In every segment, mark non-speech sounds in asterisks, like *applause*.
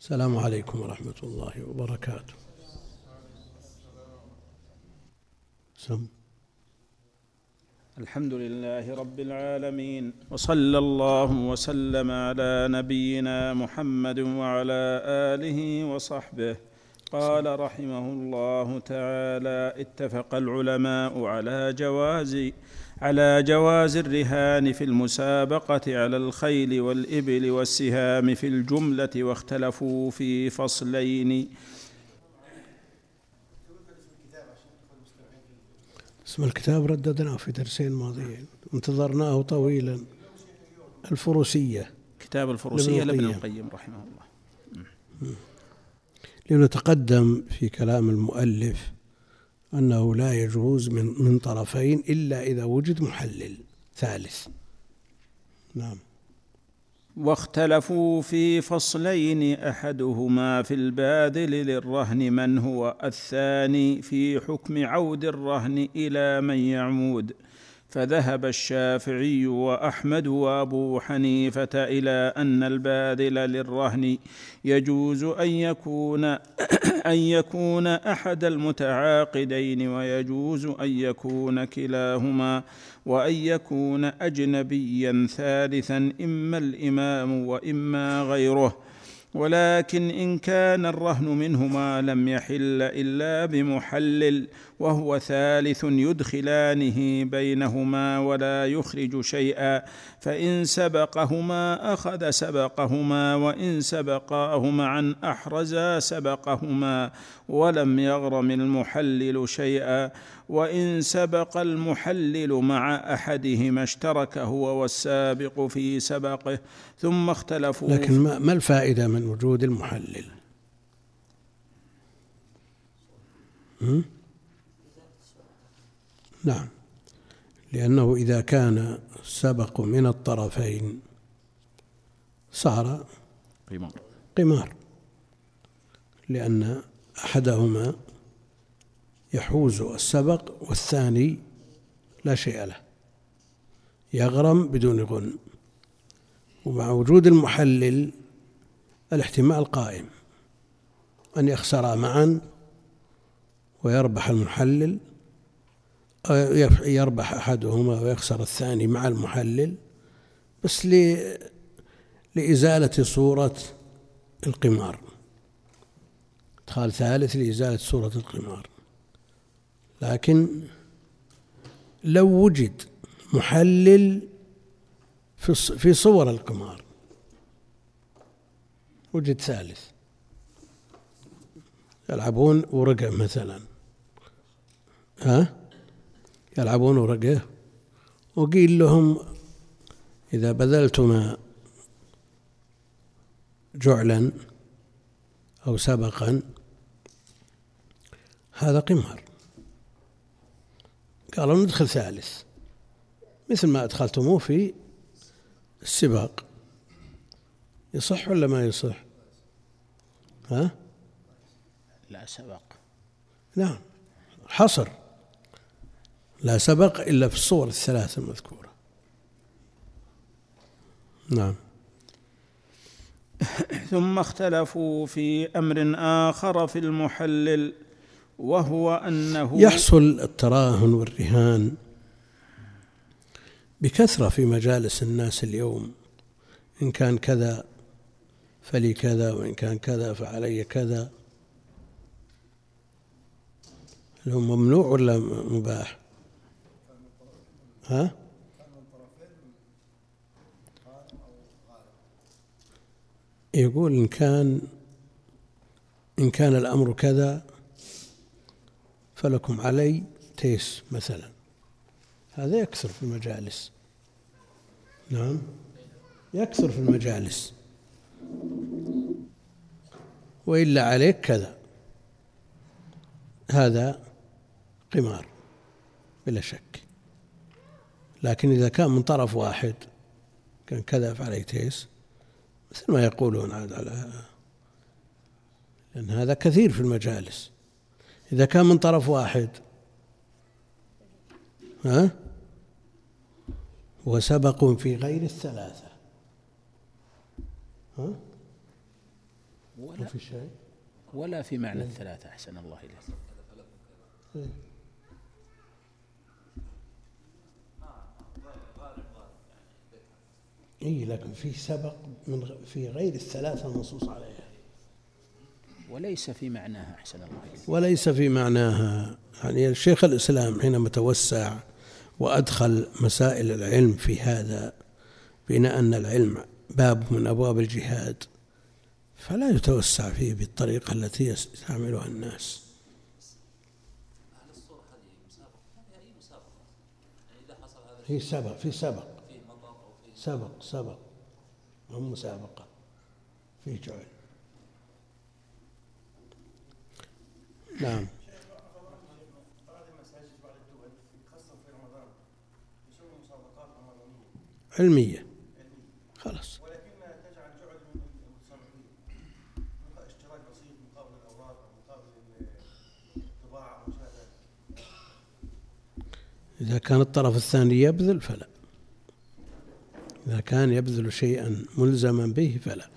السلام عليكم ورحمة الله وبركاته. سم. الحمد لله رب العالمين وصلى الله وسلم على نبينا محمد وعلى آله وصحبه. قال رحمه الله تعالى اتفق العلماء على جواز على جواز الرهان في المسابقة على الخيل والإبل والسهام في الجملة واختلفوا في فصلين. اسم الكتاب رددناه في درسين ماضيين. انتظرناه طويلا. الفروسية. كتاب الفروسية لابن القيم رحمه الله. لأنه تقدم في كلام المؤلف أنه لا يجوز من من طرفين إلا إذا وجد محلل ثالث. نعم. واختلفوا في فصلين أحدهما في الباذل للرهن من هو الثاني في حكم عود الرهن إلى من يعمود فذهب الشافعي وأحمد وأبو حنيفة إلى أن الباذل للرهن يجوز أن يكون أن يكون أحد المتعاقدين ويجوز أن يكون كلاهما وأن يكون أجنبيا ثالثا إما الإمام وإما غيره. ولكن إن كان الرهن منهما لم يحل إلا بمحلل وهو ثالث يدخلانه بينهما ولا يخرج شيئا فإن سبقهما أخذ سبقهما وإن سبقاه معا أحرزا سبقهما ولم يغرم المحلل شيئا. وإن سبق المحلل مع أحدهما اشترك هو والسابق في سبقه ثم اختلفوا لكن ما الفائدة من وجود المحلل؟ هم؟ نعم. لأنه إذا كان سبق من الطرفين صار قمار. قمار لأن أحدهما يحوز السبق والثاني لا شيء له. يغرم بدون غن. ومع وجود المحلل الاحتمال قائم أن يخسرا معا ويربح المحلل يربح أحدهما ويخسر الثاني مع المحلل بس لإزالة صورة القمار. إدخال ثالث لإزالة صورة القمار. لكن لو وجد محلل في صور القمار وجد ثالث يلعبون ورقة مثلا. ها؟ يلعبون ورقة وقيل لهم إذا بذلتما جعلا أو سبقا هذا قمار. قالوا ندخل ثالث. مثل ما أدخلتموه في السباق. يصح ولا ما يصح؟ ها؟ لا سبق. نعم. حصر. لا سبق إلا في الصور الثلاث المذكورة. نعم. ثم اختلفوا في أمر آخر في المحلل. وهو أنه يحصل التراهن والرهان بكثرة في مجالس الناس اليوم. إن كان كذا فلي كذا وإن كان كذا فعلي كذا. هو ممنوع ولا مباح؟ ها؟ يقول إن كان إن كان الأمر كذا فلكم علي تيس مثلا. هذا يكثر في المجالس. نعم. يكثر في المجالس. وإلا عليك كذا. هذا قمار بلا شك. لكن إذا كان من طرف واحد كان كذا فعليه تيس مثل ما يقولون عاد على لأن هذا كثير في المجالس. إذا كان من طرف واحد. ها؟ وسبق في غير الثلاثة. ها؟ ولا في شيء. ولا في معنى الثلاثة أحسن الله إليك. إيه. اي لكن في سبق من في غير الثلاثة المنصوص عليها. وليس في معناها أحسن الله إليك. وليس في معناها. يعني شيخ الإسلام حينما توسع وأدخل مسائل العلم في هذا بين أن العلم باب من أبواب الجهاد فلا يتوسع فيه بالطريقة التي يستعملها الناس. في سبق في سبق. سبق سبق. هم مسابقة. في جعل نعم بعض المساجد بعض الدول خاصة في رمضان يسوي مسابقات رمضانية علمية. خلاص. ولكنها تجعل جعل اشتراك بسيط مقابل الأوراق أو مقابل الطباعة إذا كان الطرف الثاني يبذل فلا. إذا كان يبذل شيئا ملزما به فلا.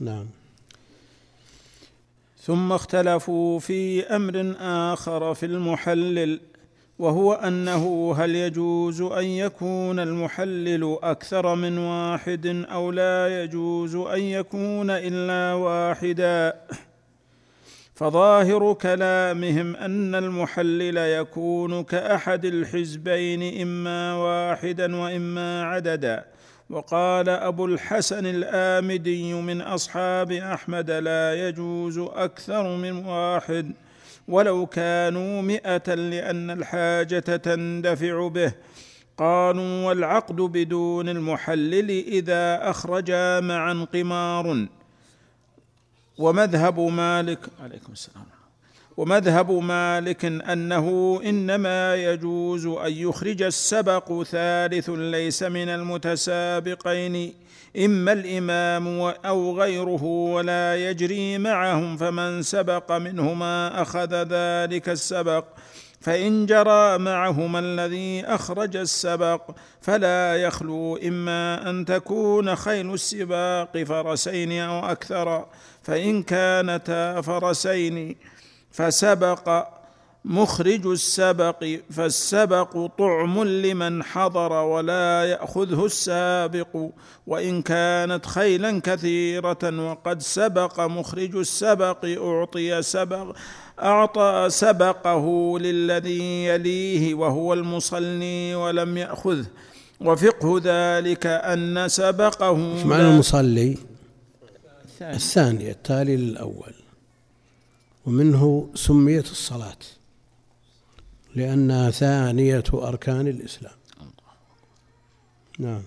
نعم. ثم اختلفوا في أمر آخر في المحلل وهو أنه هل يجوز أن يكون المحلل أكثر من واحد أو لا يجوز أن يكون إلا واحدا؟ فظاهر كلامهم أن المحلل يكون كأحد الحزبين إما واحدا وإما عددا. وقال أبو الحسن الآمدي من أصحاب أحمد لا يجوز أكثر من واحد ولو كانوا مئة لأن الحاجة تندفع به. قالوا والعقد بدون المحلل إذا اخرجا معا قمار. ومذهب مالك. عليكم السلام. ومذهب مالك أنه إنما يجوز أن يخرج السبق ثالث ليس من المتسابقين إما الإمام أو غيره ولا يجري معهم فمن سبق منهما أخذ ذلك السبق. فإن جرى معهما الذي أخرج السبق فلا يخلو إما أن تكون خيل السباق فرسين أو أكثر فإن كانتا فرسين. فسبق مخرج السبق فالسبق طعم لمن حضر ولا يأخذه السابق وإن كانت خيلا كثيرة وقد سبق مخرج السبق أعطي سبق أعطى سبقه للذي يليه وهو المصلي ولم يأخذه. وفقه ذلك أن سبقه معنى المصلي؟ الثاني. التالي للأول. ومنه سميت الصلاة لأنها ثانية أركان الإسلام. نعم.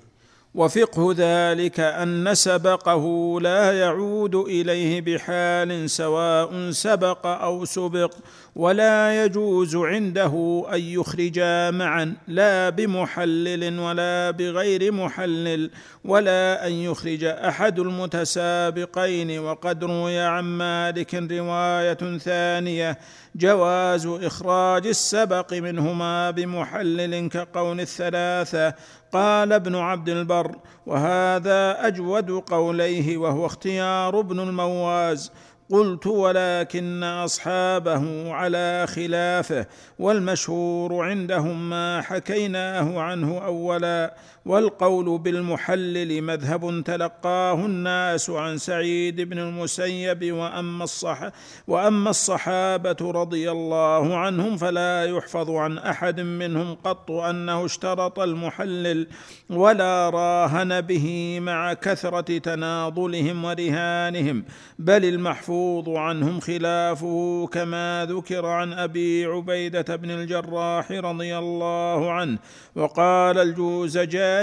وفقه ذلك أن سبقه لا يعود إليه بحال سواء سبق أو سبق ولا يجوز عنده أن يخرجا معا لا بمحلل ولا بغير محلل ولا أن يخرج أحد المتسابقين. وقد روي عن مالك رواية ثانية جواز إخراج السبق منهما بمحلل كقول الثلاثة قال ابن عبد البر وهذا أجود قوليه وهو اختيار ابن المواز. قلت ولكن أصحابه على خلافه والمشهور عندهم ما حكيناه عنه أولا. والقول بالمحلل مذهب تلقاه الناس عن سعيد بن المسيب وأما الصح وأما الصحابة رضي الله عنهم فلا يحفظ عن أحد منهم قط أنه اشترط المحلل ولا راهن به مع كثرة تناضلهم ورهانهم بل المحفوظ عنهم خلافه كما ذكر عن أبي عبيدة بن الجراح رضي الله عنه وقال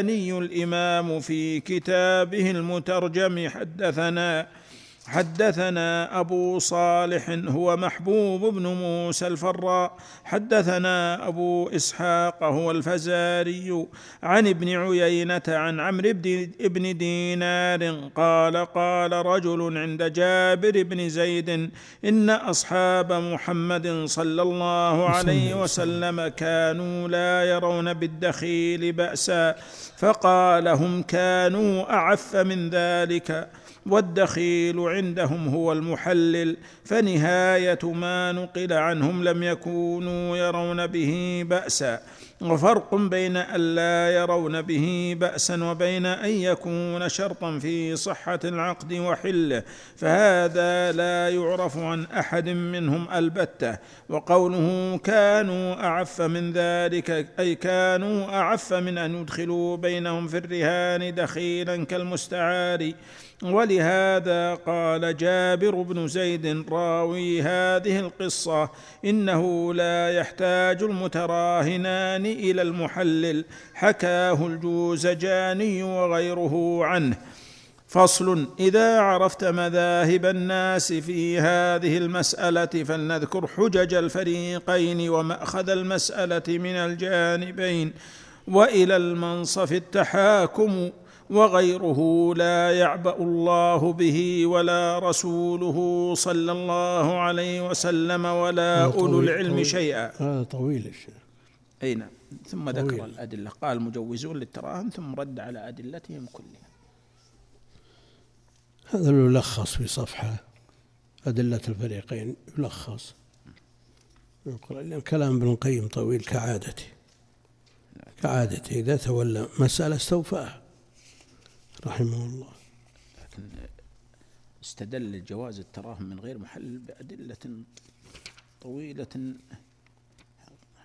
الجوزجاني الإمام في كتابه المترجم حدثنا حدثنا أبو صالح هو محبوب بن موسى الفراء. حدثنا أبو إسحاق هو الفزاري عن ابن عيينة عن عمرو بن ابن دينار قال قال رجل عند جابر بن زيد إن أصحاب محمد صلى الله عليه وسلم كانوا لا يرون بالدخيل بأسا فقال هم كانوا أعف من ذلك. والدخيل عندهم هو المحلل فنهاية ما نقل عنهم لم يكونوا يرون به بأسا. وفرق بين أن لا يرون به بأسا وبين أن يكون شرطا في صحة العقد وحله فهذا لا يعرف عن أحد منهم البتة. وقوله كانوا أعف من ذلك أي كانوا أعف من أن يدخلوا بينهم في الرهان دخيلا كالمستعار. ولهذا قال جابر بن زيد راوي هذه القصة إنه لا يحتاج المتراهنان إلى المحلل حكاه الجوزجاني وغيره عنه. فصل إذا عرفت مذاهب الناس في هذه المسألة فلنذكر حجج الفريقين ومأخذ المسألة من الجانبين وإلى المنصف التحاكم. وغيره لا يعبأ الله به ولا رسوله صلى الله عليه وسلم ولا أولو العلم شيئا. هذا طويل الشيخ أي نعم. ثم ذكر طويل. الأدلة. قال مجوزون للتراهن ثم رد على أدلتهم كلها. هذا يلخص في صفحة أدلة الفريقين. يلخص. لأن كلام ابن القيم طويل كعادته. كعادته. إذا تولى مسألة استوفاها رحمه الله. لكن استدل جواز التراهن من غير محل بأدلة طويلة.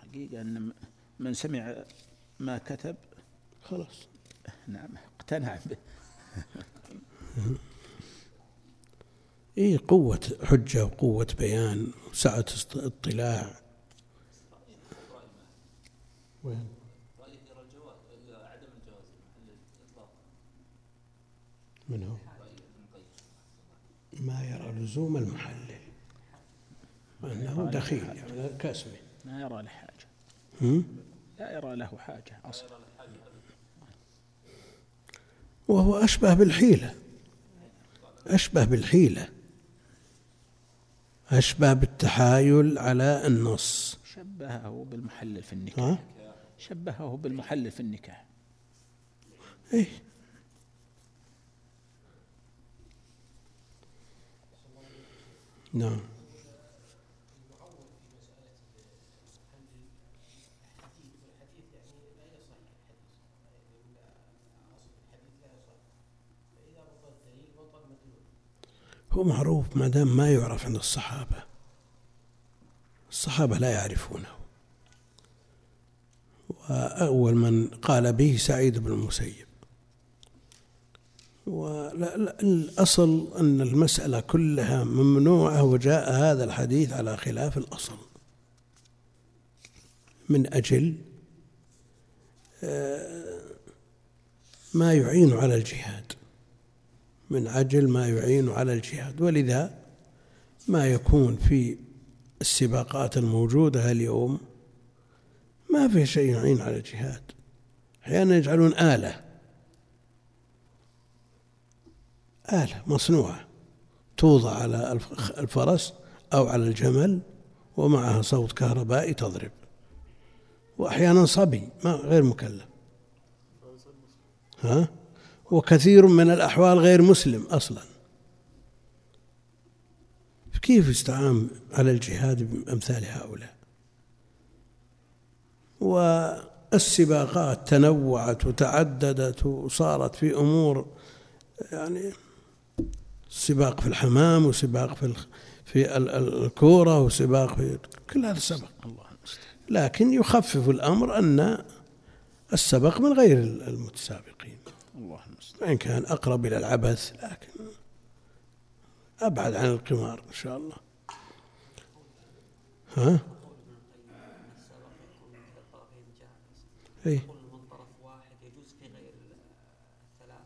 حقيقة أن من سمع ما كتب خلاص. نعم اقتنع به. *laughs* إيه قوة حجة وقوة بيان وسعة اطلاع. وين؟ من هو؟ ما يرى لزوم المحلل. وأنه دخيل يعني كاسمه ما يرى له حاجة؟ لا يرى له حاجة أصلا. وهو أشبه بالحيلة. أشبه بالحيلة. أشبه بالتحايل على النص. شبهه بالمحلل في النكاح؟ شبهه بالمحلل في النكاح. إيه. نعم. هو معروف ما دام ما يعرف عند الصحابة. الصحابة لا يعرفونه. وأول من قال به سعيد بن المسيب. الأصل أن المسألة كلها ممنوعة وجاء هذا الحديث على خلاف الأصل. من أجل آه، ما يعين على الجهاد. من أجل ما يعين على الجهاد. ولذا ما يكون في السباقات الموجودة اليوم ما في شيء يعين على الجهاد. أحيانا يجعلون آلة. آلة مصنوعة توضع على الف- الفرس أو على الجمل ومعها صوت كهربائي تضرب. وأحيانا صبي ما غير مكلف. ها؟ وكثير من الأحوال غير مسلم أصلا. كيف يستعان على الجهاد بأمثال هؤلاء؟ والسباقات تنوعت وتعددت وصارت في أمور يعني سباق في الحمام وسباق في في ال- ال- الكورة وسباق في كل هذا سبق الله المستعان لكن يخفف الأمر أن السبق من غير المتسابقين. الله المستعان وإن كان أقرب إلى العبث لكن أبعد عن القمار إن شاء الله. ها؟ إيه يقول من طرف واحد يجوز في غير الثلاث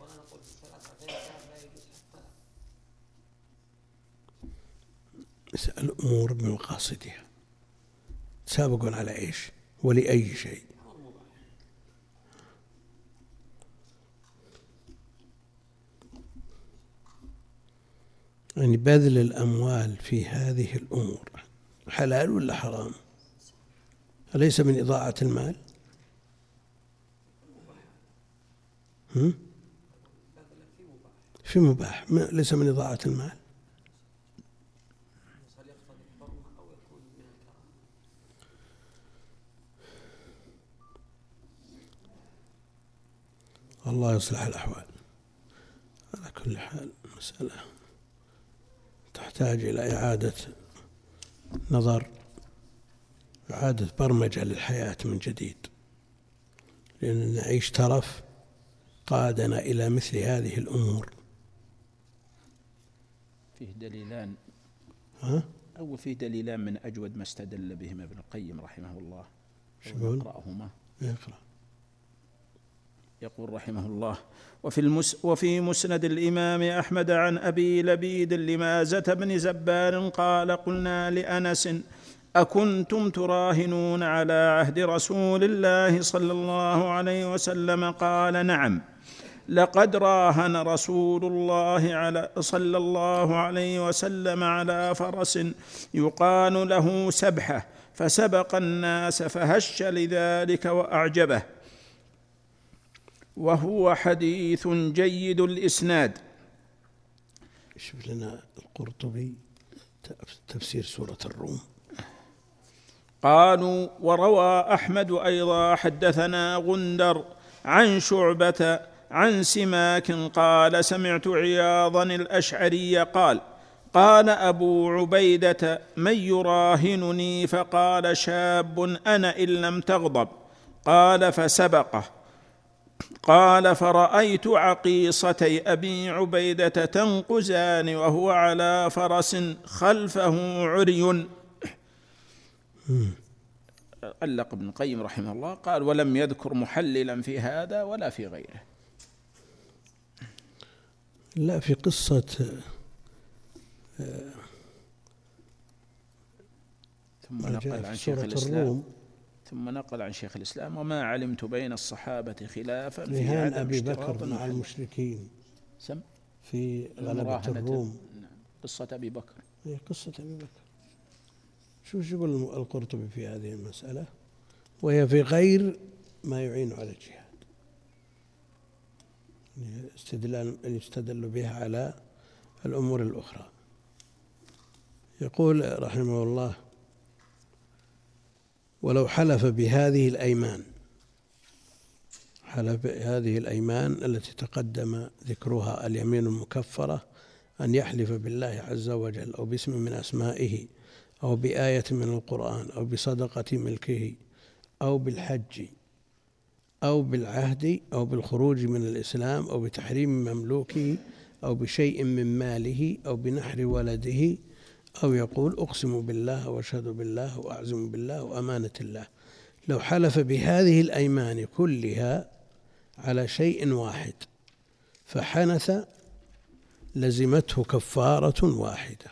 ولا نقول في الثلاث غير ثلاث لا يجوز حتى الأمور بمقاصدها تسابقون على إيش؟ ولأي شيء. يعني بذل الأموال في هذه الأمور حلال ولا حرام؟ أليس من إضاعة المال؟ هم؟ في مباح. ليس من إضاعة المال بس هل يقتضي الحرمة أو يكون من الكراهة؟ الله يصلح الأحوال. على كل حال مسألة تحتاج إلى إعادة نظر إعادة برمجة للحياة من جديد. لأن نعيش ترف قادنا إلى مثل هذه الأمور. فيه دليلان. ها؟ أو فيه دليلان من أجود ما استدل بهما ابن القيم رحمه الله. شو يقول؟ نقرأهما. اقرأ يقول رحمه الله وفي المس وفي مسند الإمام أحمد عن أبي لبيد لمازة بن زبار قال قلنا لأنس أكنتم تراهنون على عهد رسول الله صلى الله عليه وسلم؟ قال نعم لقد راهن رسول الله على صلى الله عليه وسلم على فرس يقال له سبحه فسبق الناس فهش لذلك وأعجبه. وهو حديث جيد الإسناد. شوف لنا القرطبي تفسير سورة الروم. قالوا وروى أحمد أيضا حدثنا غندر عن شعبة عن سماك قال سمعت عياضا الأشعري قال قال أبو عبيدة من يراهنني؟ فقال شاب أنا إن لم تغضب. قال فسبقه. قال فرأيت عقيصتي أبي عبيدة تنقزان وهو على فرس خلفه عري. علق ابن القيم رحمه الله قال ولم يذكر محللا في هذا ولا في غيره. لا في قصة ثم نقل عن شيخ الإسلام. الروم. ثم نقل عن شيخ الإسلام وما علمت بين الصحابة خلافا في رهان عدم أبي بكر مع. المشركين. سم؟ في غلبة. الروم. نعم. قصة أبي بكر. هي قصة أبي بكر. شو يقول القرطبي في هذه المسألة؟ وهي في غير ما يعين على الجهاد. استدلال يستدل بها على الأمور الأخرى. يقول رحمه الله ولو حلف بهذه الأيمان. حلف بهذه الأيمان التي تقدم ذكرها اليمين المكفرة أن يحلف بالله عز وجل أو باسم من أسمائه أو بآية من القرآن أو بصدقة ملكه أو بالحج أو بالعهد أو بالخروج من الإسلام أو بتحريم مملوكه أو بشيء من ماله أو بنحر ولده أو يقول أقسم بالله وأشهد بالله وأعزم بالله وأمانة الله. لو حلف بهذه الأيمان كلها على شيء واحد فحنث لزمته كفارة واحدة.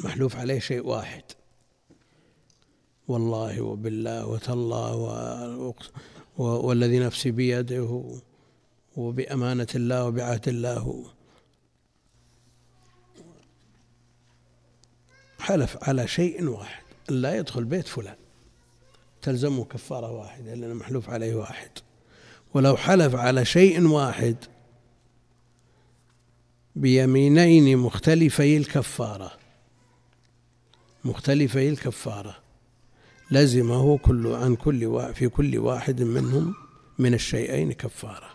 محلوف عليه شيء واحد. والله وبالله وتالله والذي نفسي بيده وبأمانة الله وبعهد الله حلف على شيء واحد. لا يدخل بيت فلان. تلزمه كفارة واحدة لأنه محلوف عليه واحد. ولو حلف على شيء واحد بيمينين مختلفي الكفارة. مختلفي الكفارة. لزمه كل عن كل في كل واحد منهم من الشيئين كفارة.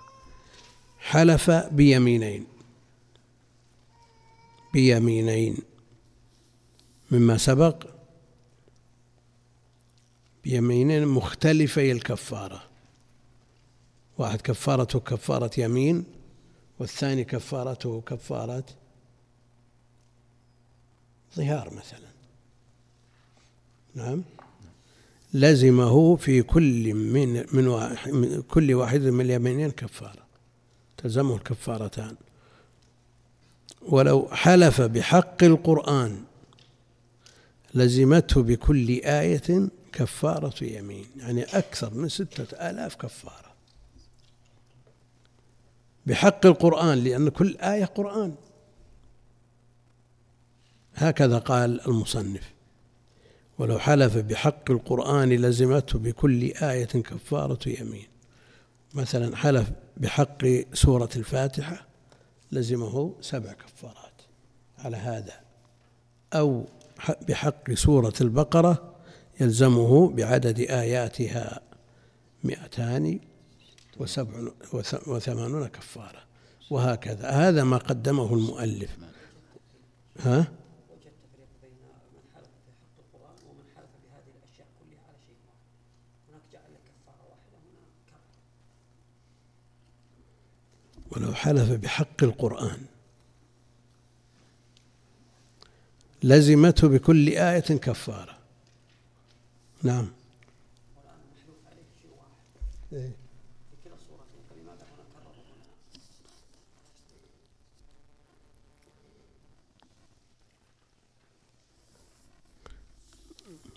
حلف بيمينين. بيمينين. مما سبق بيمينين مختلفي الكفارة. واحد كفارته كفارة يمين والثاني كفارته كفارة ظهار مثلا. نعم؟ لزمه في كل من من واحد من كل واحد من اليمينين كفارة. تلزمه الكفارتان. ولو حلف بحق القرآن لزمته بكل آية كفارة يمين. يعني أكثر من ستة آلاف كفارة. بحق القرآن لأن كل آية قرآن. هكذا قال المصنف. ولو حلف بحق القرآن لزمته بكل آية كفارة يمين. مثلا حلف بحق سورة الفاتحة لزمه سبع كفارات على هذا. أو بحق سورة البقرة يلزمه بعدد آياتها مئتان وسبع وثمانون كفارة. وهكذا. هذا ما قدمه المؤلف. ها؟ وجه التفريق بين من حلف بحق القرآن ومن حلف بهذه الأشياء كلها على شيء واحد هناك جعل لك كفارة واحدة هنا كفر ولو حلف بحق القرآن لزمته بكل آية كفارة نعم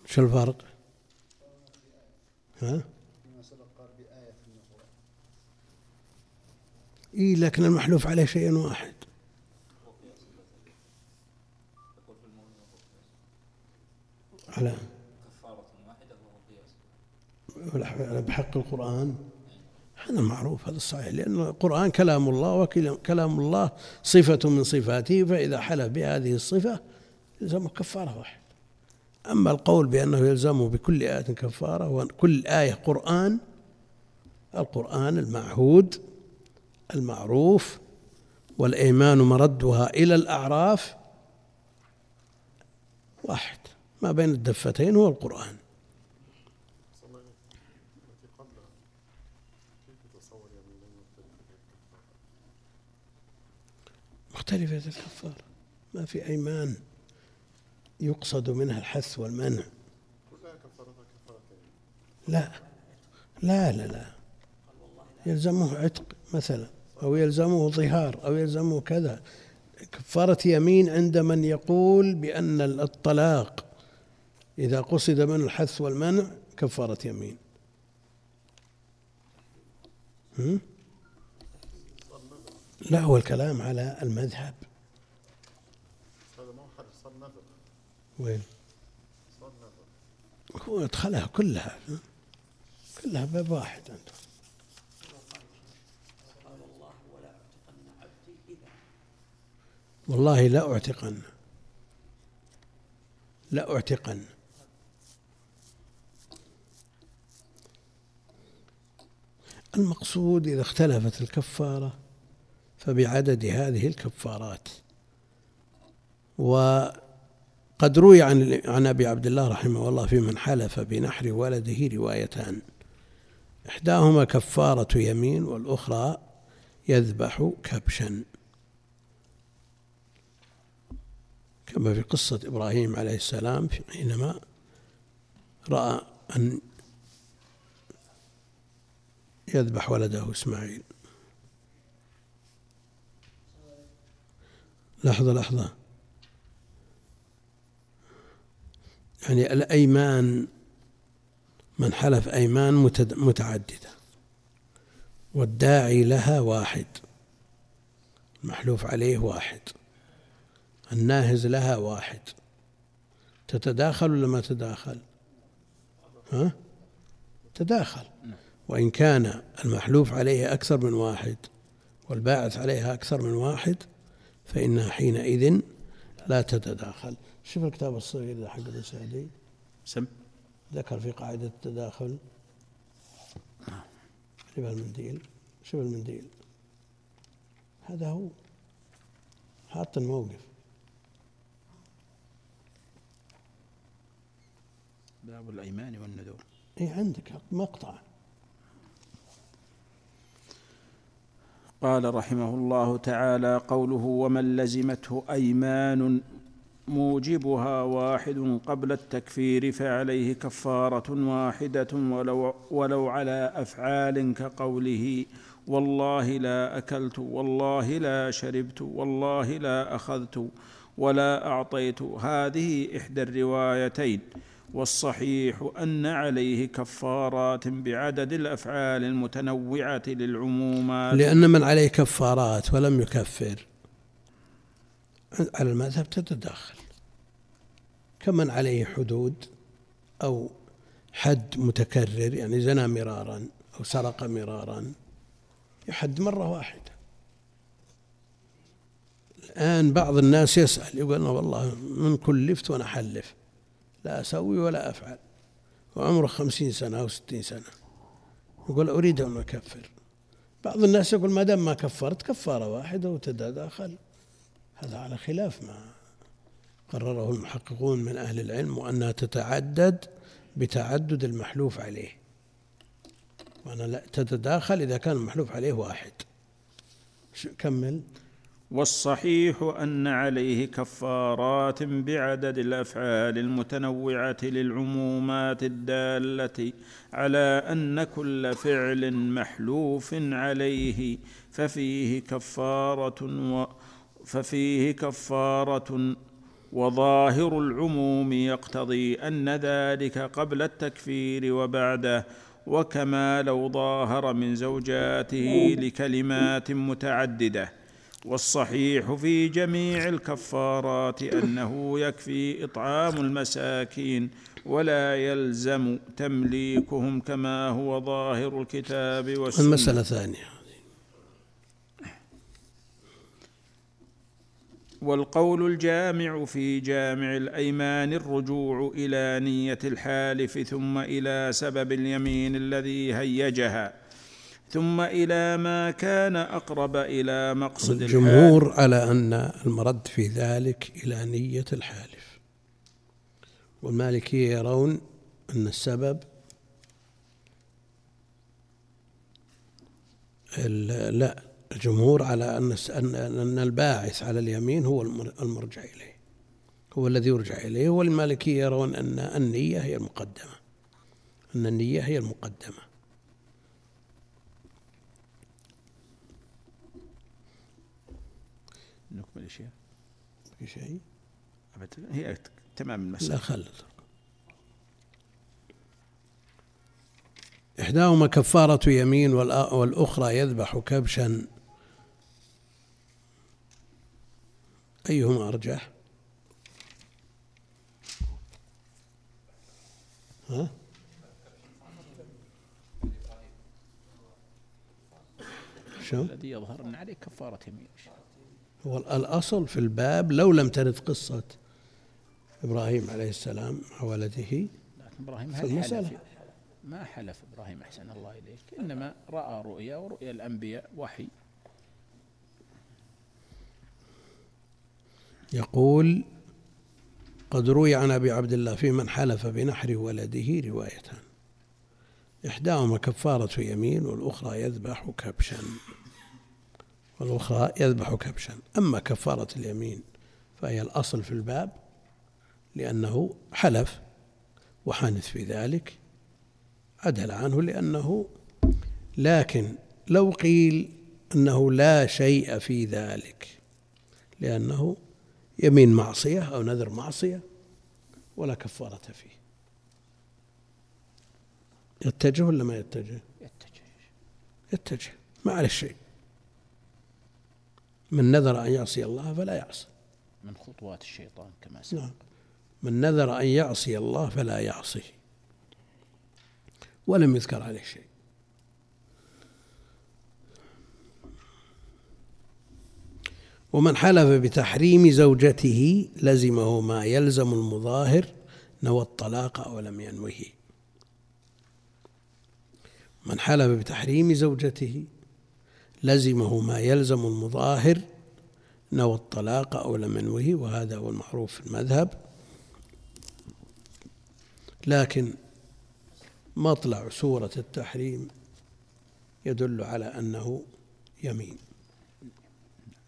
شو الفرق؟ ها؟ إيه لكن المحلوف عليه شيء واحد على على بحق القرآن. هذا معروف هذا صحيح لأن القرآن كلام الله وكلام الله صفة من صفاته فإذا حلف بهذه الصفة يلزمه كفارة واحد أما القول بأنه يلزمه بكل آية كفارة وكل آية قرآن القرآن المعهود المعروف والأيمان مردها إلى الأعراف واحد. ما بين الدفتين هو القرآن. مختلفة الكفارة ما في أيمان يقصد منها الحث والمنع. لا. لا لا لا. يلزمه عتق مثلا أو يلزمه ظهار أو يلزمه كذا. كفارة يمين عند من يقول بأن الطلاق إذا قصد من الحث والمنع كفارة يمين. هم؟ لا هو الكلام على المذهب. وين؟ هو ادخلها كلها. كلها باب واحد عنده. والله لا أعتقن. لا أعتقن. المقصود إذا اختلفت الكفارة فبعدد هذه الكفارات. وقد روي عن عن أبي عبد الله رحمه الله في من حلف بنحر ولده روايتان. إحداهما كفارة يمين والأخرى يذبح كبشا. كما في قصة إبراهيم عليه السلام حينما رأى أن يذبح ولده إسماعيل. لحظة لحظة. يعني الأيمان من حلف أيمان متعددة. والداعي لها واحد. المحلوف عليه واحد. الناهز لها واحد. تتداخل ولا ما تتداخل ها؟ تداخل. وإن كان المحلوف عليه أكثر من واحد والباعث عليها أكثر من واحد فإنها حينئذ لا تتداخل. شوف الكتاب الصغير حق ابن سعدي. سم. ذكر في قاعدة التداخل. شوف المنديل. شوف المنديل. هذا هو. حاط الموقف. باب الأيمان والنذور. اي عندك مقطع. قال رحمه الله تعالى قوله ومن لزمته أيمان موجبها واحد قبل التكفير فعليه كفارة واحدة ولو, ولو على أفعال كقوله والله لا أكلت والله لا شربت والله لا أخذت ولا أعطيت. هذه إحدى الروايتين. والصحيح أن عليه كفارات بعدد الأفعال المتنوعة للعمومات. لأن من عليه كفارات ولم يكفر على المذهب تتداخل. كمن عليه حدود أو حد متكرر يعني زنى مرارا أو سرق مرارا يحد مرة واحدة. الآن بعض الناس يسأل يقول أنا والله من كلفت وأنا أحلف لا أسوي ولا أفعل. وعمره خمسين سنة أو ستين سنة. يقول أريد أن أكفر. بعض الناس يقول ما دام ما كفرت كفارة واحدة وتتداخل هذا على خلاف ما قرره المحققون من أهل العلم وأنها تتعدد بتعدد المحلوف عليه. وأنا لا تتداخل إذا كان المحلوف عليه واحد. كمل. والصحيح أن عليه كفارات بعدد الأفعال المتنوعة للعمومات الدالة على أن كل فعل محلوف عليه ففيه كفارة و ففيه كفارة وظاهر العموم يقتضي أن ذلك قبل التكفير وبعده وكما لو ظاهر من زوجاته لكلمات متعددة. والصحيح في جميع الكفارات أنه يكفي إطعام المساكين ولا يلزم تمليكهم كما هو ظاهر الكتاب والسنة. المسألة ثانية. والقول الجامع في جامع الأيمان الرجوع إلى نية الحالف ثم إلى سبب اليمين الذي هيجها. ثم إلى ما كان أقرب إلى مقصد الحال الجمهور على أن المرد في ذلك إلى نية الحالف. والمالكية يرون أن السبب ال- لا الجمهور على أن أن الباعث على اليمين هو المر- المرجع إليه. هو الذي يرجع إليه. والمالكية يرون أن النية هي المقدمة. أن النية هي المقدمة. نكمل الشيء في شيء؟ أبد. هي تمام لا المسألة خل إحداهما كفارة يمين والأخرى يذبح كبشا. أيهما أرجح؟ ها؟ شو؟ الذي يظهر أن عليه كفارة يمين. هو الأصل في الباب لو لم ترد قصة إبراهيم عليه السلام ولده لكن إبراهيم في هل المسألة. حلف ما حلف إبراهيم أحسن الله إليك. إنما رأى رؤيا ورؤيا الأنبياء وحي. يقول قد روي عن أبي عبد الله في من حلف بنحر ولده روايتان إحداهما كفارة يمين والأخرى يذبح كبشا. والأخرى يذبح كبشا. أما كفارة اليمين فهي الأصل في الباب لأنه حلف وحانث في ذلك عدل عنه لأنه لكن لو قيل أنه لا شيء في ذلك لأنه يمين معصية أو نذر معصية ولا كفارة فيه. يتجه ولا ما يتجه؟ يتجه. يتجه. ما عليه شيء من نذر أن يعصي الله فلا يعصي. من خطوات الشيطان كما سبق. نعم. من نذر أن يعصي الله فلا يعصيه ولم يذكر عليه شيء. ومن حلف بتحريم زوجته لزمه ما يلزم المظاهر نوى الطلاق أو لم ينوه. من حلف بتحريم زوجته لزمه ما يلزم المظاهر نوى الطلاق أو لم ينوه وهذا هو المعروف في المذهب. لكن مطلع سورة التحريم يدل على أنه يمين.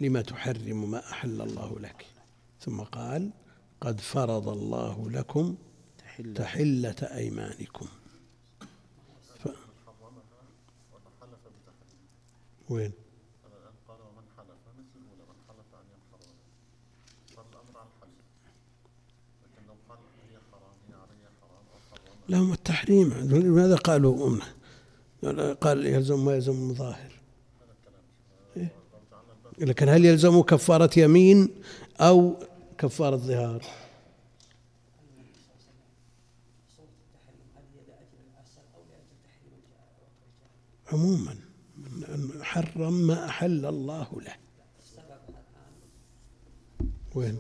لما تحرم ما أحل الله لك؟ ثم قال قد فرض الله لكم تحل تحلة أيمانكم ف... حلف بتحريم وين؟ قال ومن حلف مثل الأولى من حلف أن ينحر صار الأمر على الحلف لكن لو قال هي حرام هي علي حرام أو حرام لهم التحريم. لماذا قالوا قال يلزم ما يلزم المظاهر إيه؟ لكن هل يلزم كفارة يمين أو كفارة ظهار؟ عموما. حرم ما أحل الله له. وين؟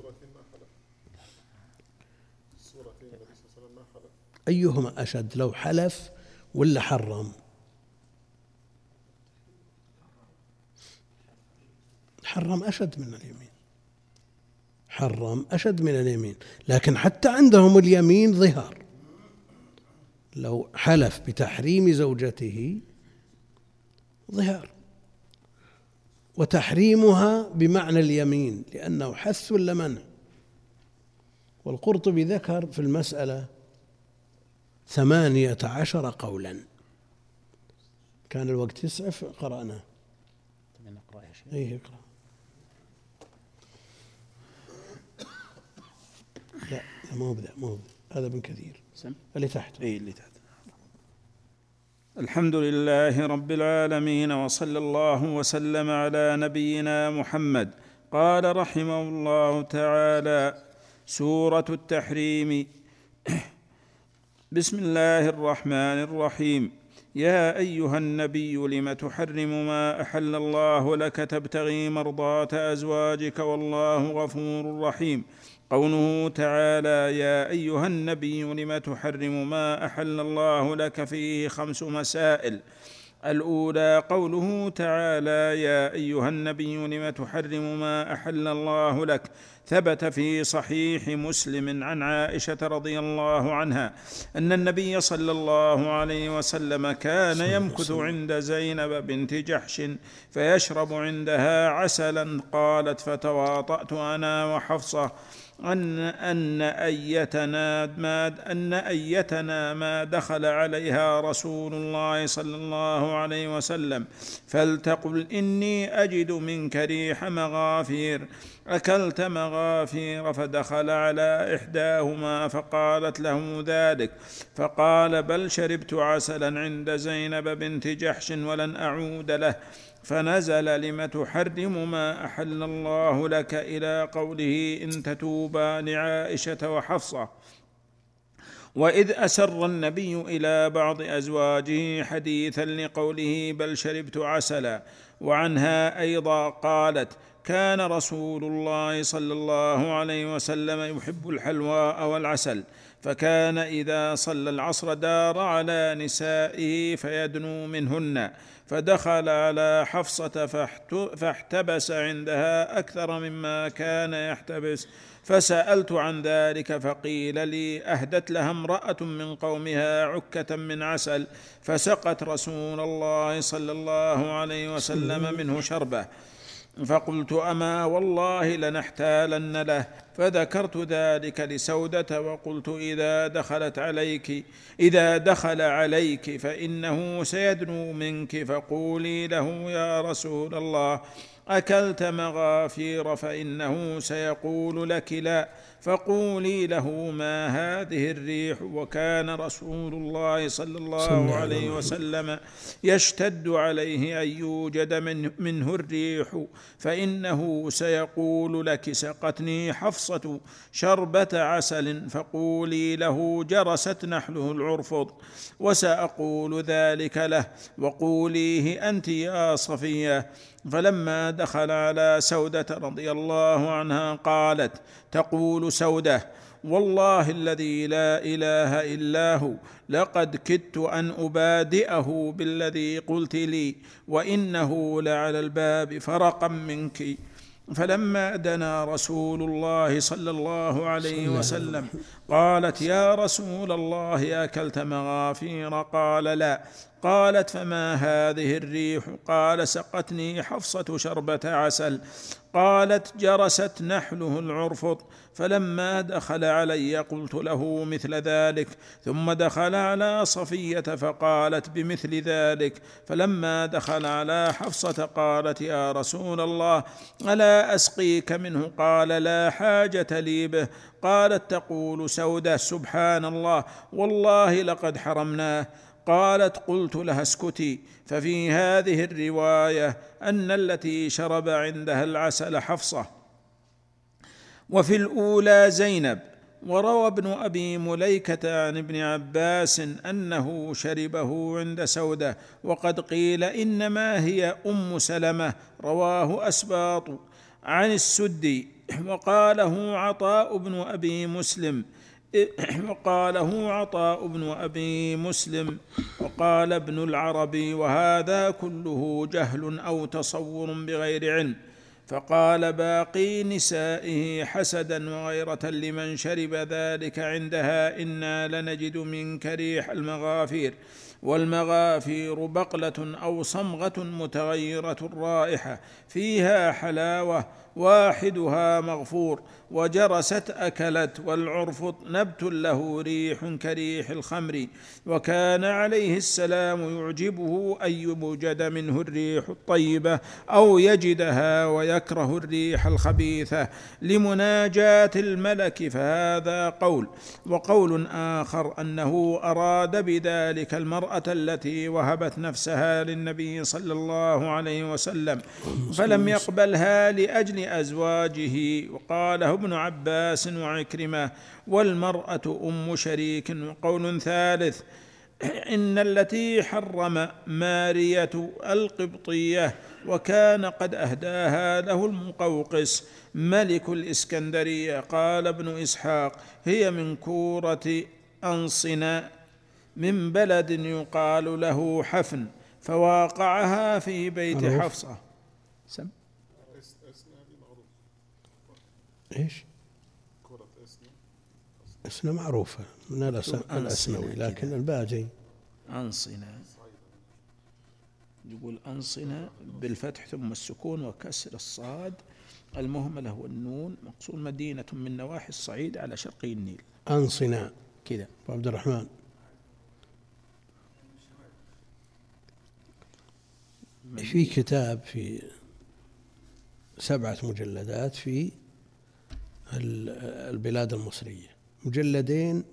أيهما أشد لو حلف ولا حرم؟ حرم أشد من اليمين. حرم أشد من اليمين لكن حتى عندهم اليمين ظهار. لو حلف بتحريم زوجته ظهار. وتحريمها بمعنى اليمين لأنه حث ولا منع والقرطبي ذكر في المسألة ثمانية عشر قولا. كان الوقت يسعف قرأنا. نقرأ يا شيخ إيه اقرأ. لا لا ما هو بذا ما هو بذا. هذا ابن كثير. سم. اللي تحت. اي اللي تحت. الحمد لله رب العالمين وصلى الله وسلم على نبينا محمد. قال رحمه الله تعالى سورة التحريم. بسم الله الرحمن الرحيم. يا أيها النبي لم تحرم ما أحل الله لك تبتغي مرضاه أزواجك والله غفور رحيم. قوله تعالى يا أيها النبي لم تحرم ما أحل الله لك فيه خمس مسائل. الأولى قوله تعالى يا أيها النبي لم تحرم ما أحل الله لك. ثبت في صحيح مسلم عن عائشة رضي الله عنها أن النبي صلى الله عليه وسلم كان يمكث عند زينب بنت جحش فيشرب عندها عسلا. قالت فتواطأت أنا وحفصة. أن أن أيتنا ما أن أيتنا ما دخل عليها رسول الله صلى الله عليه وسلم. فلتقل إني أجد منك ريح مغافير. أكلت مغافير فدخل على إحداهما فقالت له ذلك. فقال بل شربت عسلا عند زينب بنت جحش ولن أعود له. فنزل لم تحرم ما أحل الله لك إلى قوله إن تتوبا لعائشة وحفصة. وإذ أسر النبي إلى بعض أزواجه حديثا لقوله بل شربت عسلا. وعنها أيضا قالت كان رسول الله صلى الله عليه وسلم يحب الحلواء والعسل. فكان إذا صلى العصر دار على نسائه فيدنو منهن فدخل على حفصة فاحت- فاحتبس عندها أكثر مما كان يحتبس. فسألت عن ذلك فقيل لي أهدت لها امرأة من قومها عكة من عسل. فسقت رسول الله صلى الله عليه وسلم منه شربه. فقلت أما والله لنحتالن له فذكرت ذلك لسودة وقلت إذا دخلت عليك إذا دخل عليك فإنه سيدنو منك فقولي له يا رسول الله أكلت مغافير فإنه سيقول لك لا. فقولي له ما هذه الريح وكان رسول الله صلى الله عليه وسلم يشتد عليه أن يوجد من منه الريح فإنه سيقول لك سقتني حفصة شربة عسل فقولي له جرست نحله العرفض وسأقول ذلك له وقوليه أنت يا صفية. فلما دخل على سودة رضي الله عنها قالت تقول سودة والله الذي لا إله إلا هو لقد كدت أن أبادئه بالذي قلت لي وإنه لعلى الباب فرقا منك. فلما دنا رسول الله صلى الله عليه وسلم. قالت يا رسول الله أكلت مغافير؟ قال لا. قالت فما هذه الريح؟ قال سقتني حفصة شربة عسل. قالت جرست نحله العرفط. فلما دخل علي قلت له مثل ذلك ثم دخل على صفية فقالت بمثل ذلك فلما دخل على حفصة قالت يا رسول الله ألا أسقيك منه قال لا حاجة لي به. قالت تقول سودة سبحان الله والله لقد حرمناه. قالت قلت لها اسكتي. ففي هذه الرواية أن التي شرب عندها العسل حفصة. وفي الأولى زينب وروى ابن أبي مليكة عن ابن عباس أنه شربه عند سودة وقد قيل إنما هي أم سلمة رواه أسباط عن السدي وقاله عطاء بن أبي مسلم وقاله عطاء بن أبي مسلم وقال ابن العربي وهذا كله جهل أو تصور بغير علم. فقال باقي نسائه حسدا وغيرة لمن شرب ذلك عندها إنا لنجد منك ريح المغافير والمغافير بقلة أو صمغة متغيرة الرائحة فيها حلاوة واحدها مغفور. وجرست أكلت والعرف نبت له ريح كريح الخمر وكان عليه السلام يعجبه أن يوجد منه الريح الطيبة أو يجدها ويكره الريح الخبيثة. لمناجاة الملك فهذا قول. وقول آخر أنه أراد بذلك المرأة التي وهبت نفسها للنبي صلى الله عليه وسلم فلم يقبلها لأجل أزواجه. وقاله ابن عباس وعكرمة والمرأة أم شريك وقول ثالث إن التي حرم مارية القبطية وكان قد أهداها له المقوقس ملك الإسكندرية. قال ابن إسحاق هي من كورة انصنا من بلد يقال له حفن فواقعها في بيت. حفصة. سم اس اسنا هذه معروف إيش؟ كرة اسنا اسمها معروفة من الأس- أنصنة الأسنوي. لكن الباجي. أنصنة يقول أنصنة بالفتح ثم السكون وكسر الصاد. المهملة والنون مقصود مدينة من نواحي الصعيد على شرقي النيل. أنصنا كذا أبو عبد الرحمن. في كتاب في سبعة مجلدات في البلاد المصرية مجلدين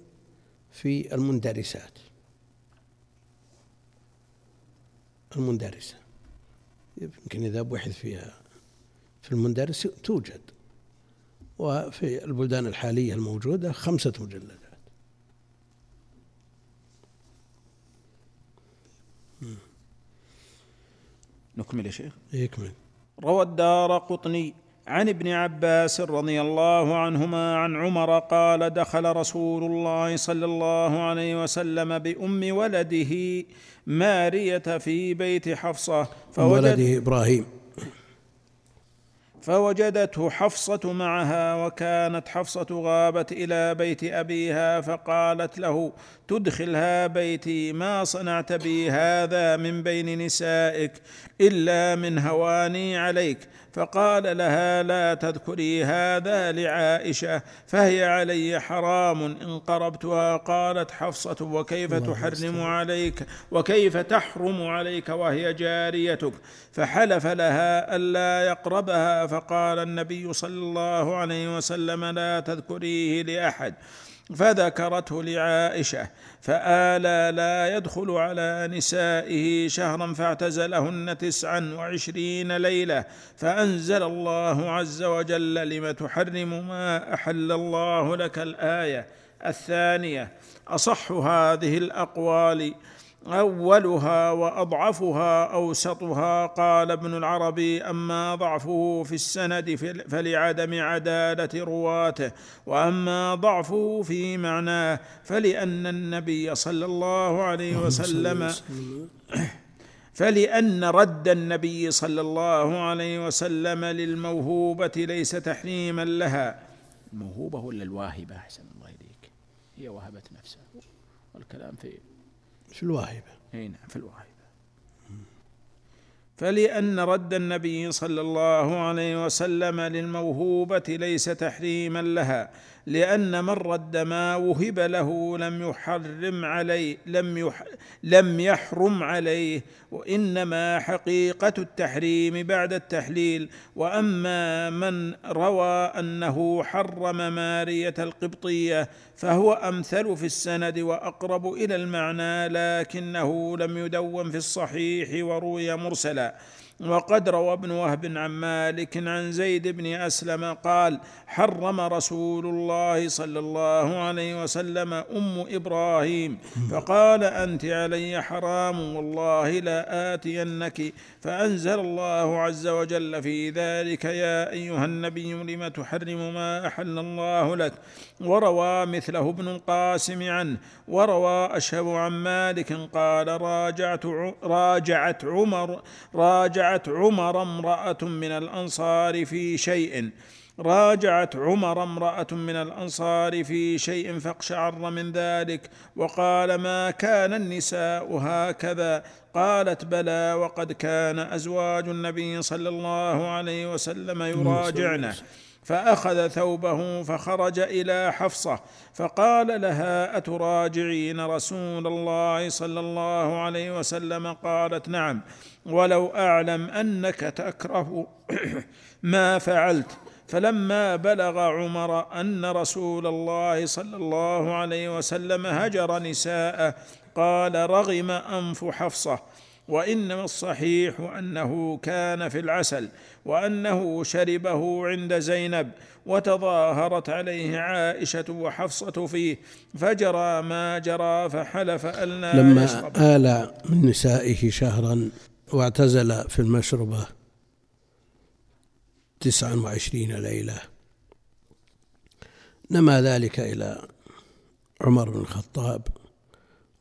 في المندرسات. المندرسة. يمكن إذا بحث فيها في المندرس توجد. وفي البلدان الحالية الموجودة خمسة مجلدات. نكمل يا شيخ؟ يكمل روى الدار قطني عن ابن عباس رضي الله عنهما عن عمر قال دخل رسول الله صلى الله عليه وسلم بأم ولده مارية في بيت حفصة فوجد ولده إبراهيم. فوجدته حفصة معها وكانت حفصة غابت إلى بيت أبيها فقالت له تدخلها بيتي ما صنعت بي هذا من بين نسائك؟ إلا من هواني عليك. فقال لها لا تذكري هذا لعائشة فهي علي حرام إن قربتها. قالت حفصة وكيف تحرم عليك؟ وكيف تحرم عليك وهي جاريتك؟ فحلف لها ألا يقربها. فقال النبي صلى الله عليه وسلم لا تذكريه لأحد. فذكرته لعائشة فآلى لا يدخل على نسائه شهرا فاعتزلهن تسعا وعشرين ليلة. فأنزل الله عز وجل لم تحرم ما أحل الله لك الآية الثانية. أصح هذه الأقوال أولها وأضعفها أوسطها. قال ابن العربي أما ضعفه في السند فل- فلعدم عدالة رواته وأما ضعفه في معناه فلأن النبي صلى الله عليه وسلم *clears throat* فلأن رد النبي صلى الله عليه وسلم للموهوبة ليس تحريما لها. الموهوبة ولا الواهبة؟ أحسن الله إليك. هي وهبت نفسها. والكلام في في الواهبة إي نعم في الواهبة فلأن رد النبي صلى الله عليه وسلم للموهوبة ليس تحريما لها لأن من رد ما وهب له لم يحرم عليه لم يح لم يحرم عليه. وإنما حقيقة التحريم بعد التحليل. وأما من روى أنه حرم مارية القبطية فهو أمثل في السند وأقرب إلى المعنى لكنه لم يدون في الصحيح وروي مرسلا. وقد روى ابن وهب عن مالك عن زيد بن أسلم قال حرم رسول الله صلى الله عليه وسلم أم إبراهيم. فقال أنت علي حرام والله لا آتينك فأنزل الله عز وجل في ذلك يا أيها النبي لم تحرم ما أحل الله لك؟ وروى مثله ابن القاسم عنه وروى أشهب عن مالك قال راجعت راجعت عمر راجعت عمر امرأة من الأنصار في شيء. راجعت عمر امرأة من الأنصار في شيء فاقشعر من ذلك وقال ما كان النساء هكذا؟ قالت بلى وقد كان أزواج النبي صلى الله عليه وسلم يراجعنه فأخذ ثوبه فخرج إلى حفصة فقال لها أتراجعين رسول الله صلى الله عليه وسلم؟ قالت نعم. ولو أعلم أنك تكره *coughs* ما فعلت. فلما بلغ عمر أن رسول الله صلى الله عليه وسلم هجر نساءه قال رغم أنف حفصة وإنما الصحيح أنه كان في العسل وأنه شربه عند زينب وتظاهرت عليه عائشة وحفصة فيه فجرى ما جرى فحلف الا لما يشرب. آل من نسائه شهرا واعتزل في المشربة تسعا وعشرين ليلة. نما ذلك إلى عمر بن الخطاب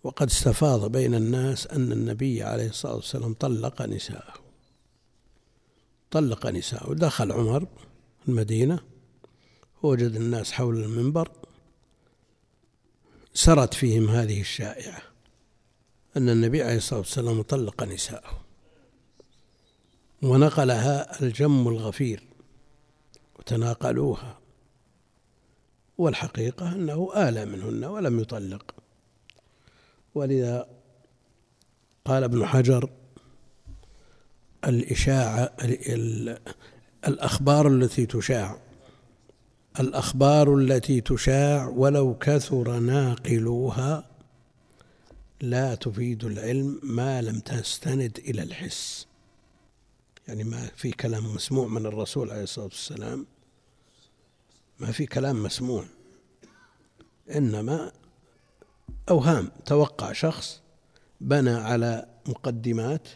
وقد استفاض بين الناس أن النبي عليه الصلاة والسلام طلق نساءه. طلق نساءه. دخل عمر المدينة ووجد الناس حول المنبر سرت فيهم هذه الشائعة أن النبي عليه الصلاة والسلام طلق نساءه. ونقلها الجم الغفير. وتناقلوها والحقيقة أنه آلى منهن ولم يطلق. ولذا قال ابن حجر الإشاعة الأخبار التي تشاع الأخبار التي تشاع ولو كثر ناقلوها لا تفيد العلم ما لم تستند إلى الحس. يعني ما في كلام مسموع من الرسول عليه الصلاة والسلام ما في كلام مسموع. إنما أوهام توقع شخص بنى على مقدمات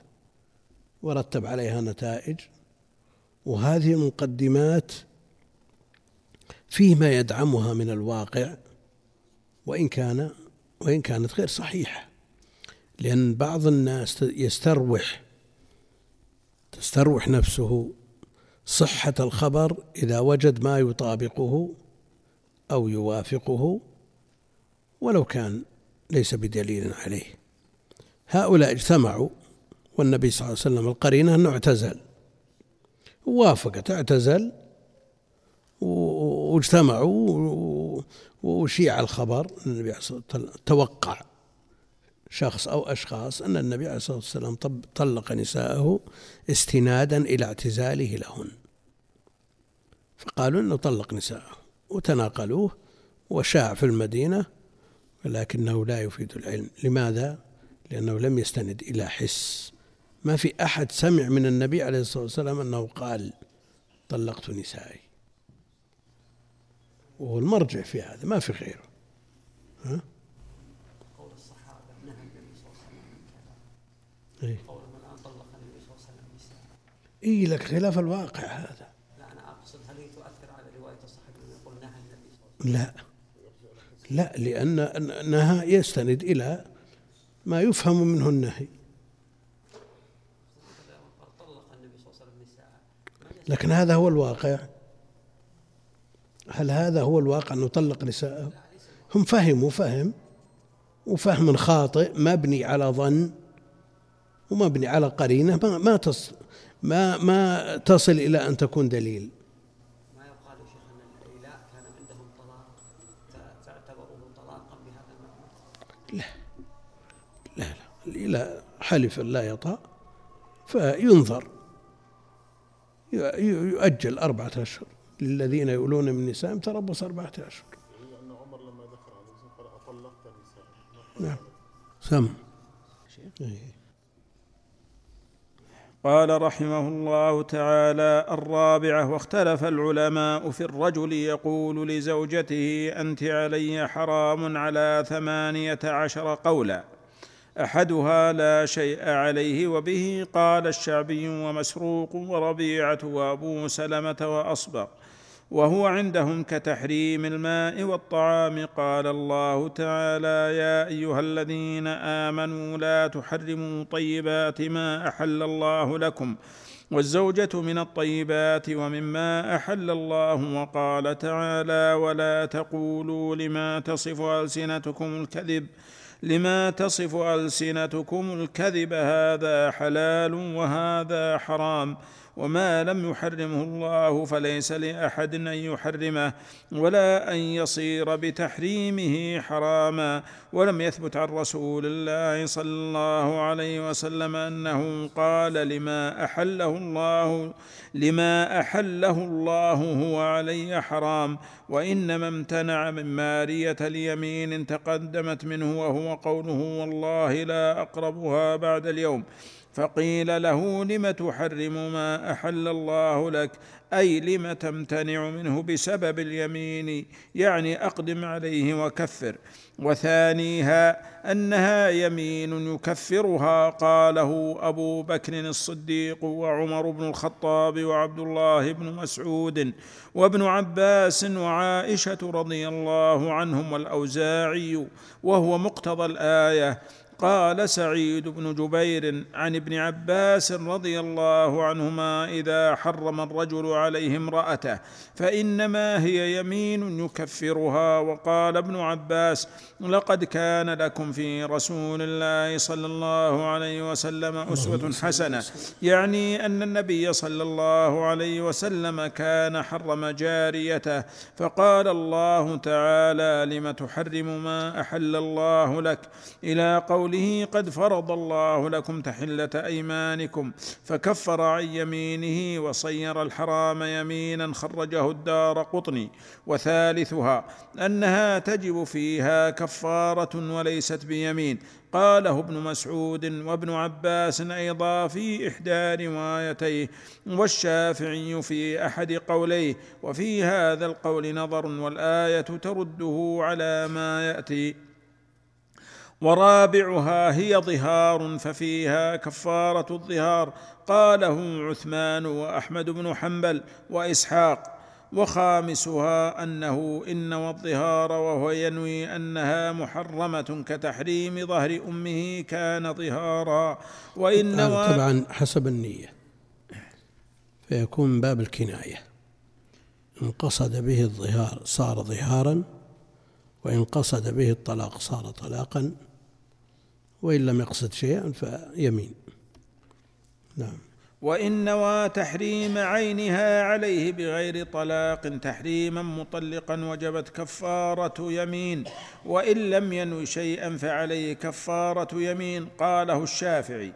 ورتب عليها نتائج وهذه المقدمات فيما يدعمها من الواقع وإن كان وإن كانت غير صحيحة. لأن بعض الناس يستروح تستروح نفسه صحة الخبر إذا وجد ما يطابقه أو يوافقه ولو كان ليس بدليل عليه. هؤلاء اجتمعوا والنبي صلى الله عليه وسلم القرينة أنه اعتزل. وافقت اعتزل واجتمعوا وشيع الخبر النبي توقع شخص أو أشخاص أن النبي عليه الصلاة والسلام طلق نساءه استنادا إلى اعتزاله لهن. فقالوا أنه طلق نساءه وتناقلوه وشاع في المدينة ولكنه لا يفيد العلم. لماذا؟ لأنه لم يستند إلى حس. ما في أحد سمع من النبي عليه الصلاة والسلام أنه قال طلقت نسائي. وهو المرجع في هذا ما في غيره. ها؟ قول الصحابة نهى النبي صلى الله عليه وسلم من كذا. إيه؟ قولهم الآن طلق النبي صلى الله عليه وسلم نساء. إيه لك خلاف الواقع هذا لا أنا أقصد هل هي تؤثر على رواية الصحابي أنه يقول نهى النبي صلى الله عليه وسلم لا. لا لأن نهى يستند إلى ما يفهم منه النهي. لكن هذا هو الواقع. هل هذا هو الواقع أنه طلق نساءه هم فهموا فهم. وفهم خاطئ مبني على ظن ومبني على قرينة. ما ما تصل ما ما تصل إلى أن تكون دليل ما يقال يا شيخ أن الإيلاء كان عندهم طلاق ف- فاعتبروه طلاقا بهذا المعنى الإله حلف لا يطأ فينظر يؤجل أربعة أشهر. للذين يؤلون من نسائهم تربص أربعة أشهر. عمر لما دخل قال أطلقت نعم. سم. قال رحمه الله تعالى الرابعة واختلف العلماء في الرجل يقول لزوجته أنت علي حرام على ثمانية عشر قولا. أحدها لا شيء عليه وبه قال الشعبي ومسروق وربيعة وأبو سلمة وأصبغ وهو عندهم كتحريم الماء والطعام. قال الله تعالى يا أيها الذين آمنوا لا تحرموا طيبات ما أحل الله لكم والزوجة من الطيبات ومما أحل الله. وقال تعالى ولا تقولوا لما تصف ألسنتكم الكذب. لما تصف ألسنتكم الكذب هذا حلال وهذا حرام وما لم يحرمه الله فليس لأحد أن يحرمه ولا أن يصير بتحريمه حراما ولم يثبت عن رسول الله صلى الله عليه وسلم أنه قال لما أحله الله لما أحله الله هو علي حرام وإنما امتنع من مارية اليمين تقدمت منه وهو قوله والله لا أقربها بعد اليوم. فقيل له لم تحرم ما أحل الله لك؟ أي لم تمتنع منه بسبب اليمين يعني أقدم عليه وكفر. وثانيها أنها يمين يكفرها قاله أبو بكر الصديق وعمر بن الخطاب وعبد الله بن مسعود وابن عباس وعائشة رضي الله عنهم والأوزاعي وهو مقتضى الآية. قال سعيد بن جبير عن ابن عباس رضي الله عنهما إذا حرم الرجل عليه امرأته فإنما هي يمين يكفرها وقال ابن عباس لقد كان لكم في رسول الله صلى الله عليه وسلم أسوة حسنة يعني أن النبي صلى الله عليه وسلم كان حرم جاريته فقال الله تعالى لم تحرم ما أحل الله لك إلى قول قوله قد فرض الله لكم تحلة أيمانكم فكفر عن يمينه وصير الحرام يمينا خرجه الدار قطني. وثالثها أنها تجب فيها كفارة وليست بيمين. قاله ابن مسعود وابن عباس أيضا في إحدى روايتيه والشافعي في أحد قوليه. وفي هذا القول نظر والآية ترده على ما يأتي. ورابعها هي ظهار ففيها كفارة الظهار. قاله عثمان وأحمد بن حنبل وإسحاق. وخامسها أنه إن والظهار وهو ينوي أنها محرمة كتحريم ظهر أمه كان ظهارا. وإن طبعا حسب النية. فيكون باب الكناية. إن قصد به الظهار صار ظهارا وإن قصد به الطلاق صار طلاقا. وإن لم يقصد شيئا فيمين. نعم. وإن نوى تحريم عينها عليه بغير طلاق تحريما مطلقا وجبت كفارة يمين. وإن لم ينو شيئا فعليه كفارة يمين قاله الشافعي.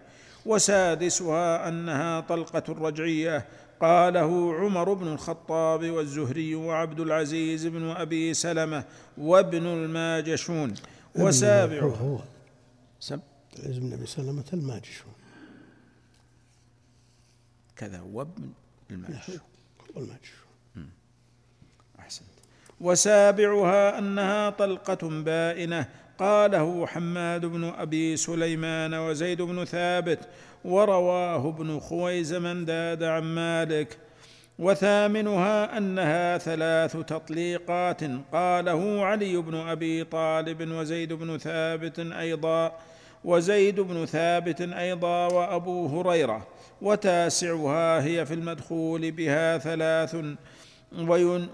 وسادسها أنها طلقة رجعية قاله عمر بن الخطاب والزهري وعبد العزيز بن أبي سلمة وابن الماجشون. وسابعها. سب عز بن ابي سلمه الماجشون كذا هو ابن الماجشون الماجشون أحسنت. وسابعها أنها طلقة بائنة. قاله حماد بن أبي سليمان وزيد بن ثابت ورواه ابن خويز من داد عن مالك. وثامنها أنها ثلاث تطليقات. قاله علي بن أبي طالب وزيد بن ثابت أيضا. وزيد بن ثابت أيضا وأبو هريرة وتاسعها هي في المدخول بها ثلاث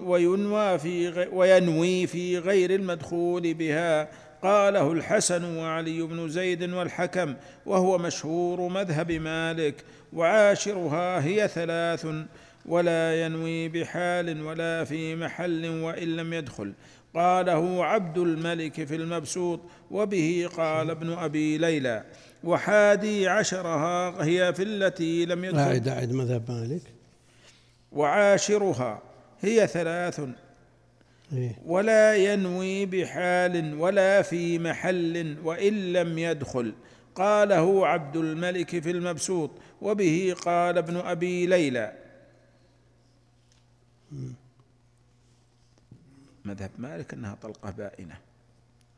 وينوى في وينوي في غير المدخول بها قاله الحسن وعلي بن زيد والحكم وهو مشهور مذهب مالك وعاشرها هي ثلاث ولا ينوي بحال ولا في محل وإن لم يدخل. قاله عبد الملك في المبسوط وبه قال ابن أبي ليلى وحادي عشرها هي في التي لم يدخل أعد أعد مذهب مالك. وعاشرها هي ثلاث إيه؟ ولا ينوي بحال ولا في محل وإن لم يدخل قاله عبد الملك في المبسوط وبه قال ابن أبي ليلى. مذهب مالك أنها طلقة بائنة.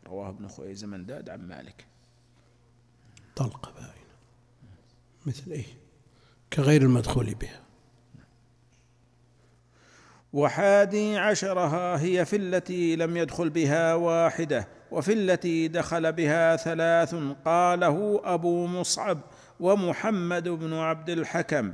رواه ابن خويزمنداد عن مالك. طلقة باينة مثل إيه؟ كغير المدخول بها. وحادي عشرها هي في التي لم يدخل بها واحدة وفي التي دخل بها ثلاث قاله أبو مصعب ومحمد بن عبد الحكم.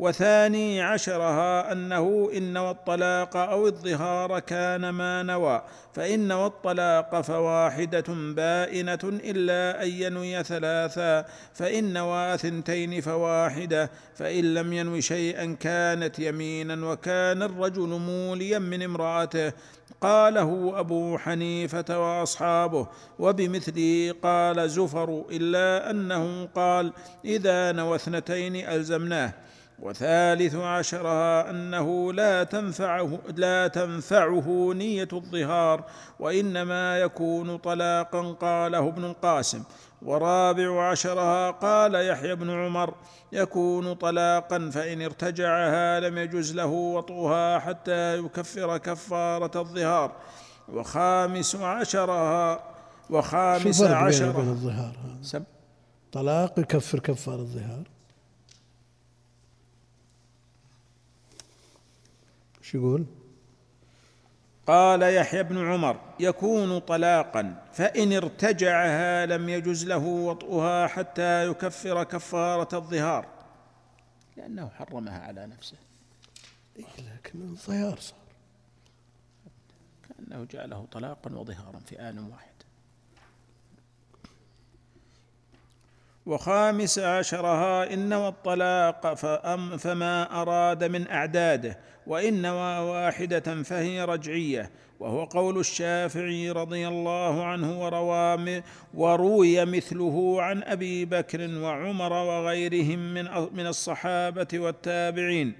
وثاني عشرها أنه إن والطلاق أو الظهار كان ما نوى فإن والطلاق فواحدة بائنة إلا أن ينوي ثلاثا فإن نوى ثنتين فواحدة فإن لم ينو شيئا كانت يمينا وكان الرجل موليا من امرأته. قاله أبو حنيفة وأصحابه وبمثله قال زفر إلا أنه قال إذا نوى اثنتين ألزمناه. وثالث عشرها أنه لا تنفعه لا تنفعه نية الظهار وإنما يكون طلاقا قاله ابن القاسم. ورابع عشرها قال يحيى بن عمر يكون طلاقا فإن ارتجعها لم يجز له وطئها حتى يكفر كفارة الظهار. وخامس عشرها وخامس عشرها الظهار طلاق يكفر كفار الظهار؟ شو يقول؟ قال يحيى بن عمر يكون طلاقا فإن ارتجعها لم يجز له وطئها حتى يكفر كفارة الظهار. لأنه حرمها على نفسه. إيه لكن الظهار صار. كأنه جعله طلاقا وظهارا في آن واحد. وخامس عشرها إن والطلاق فأم فما أراد من أعداده وإن واحدة فهي رجعية. وهو قول الشافعي رضي الله عنه وروى وروي مثله عن أبي بكر وعمر وغيرهم من من الصحابة والتابعين.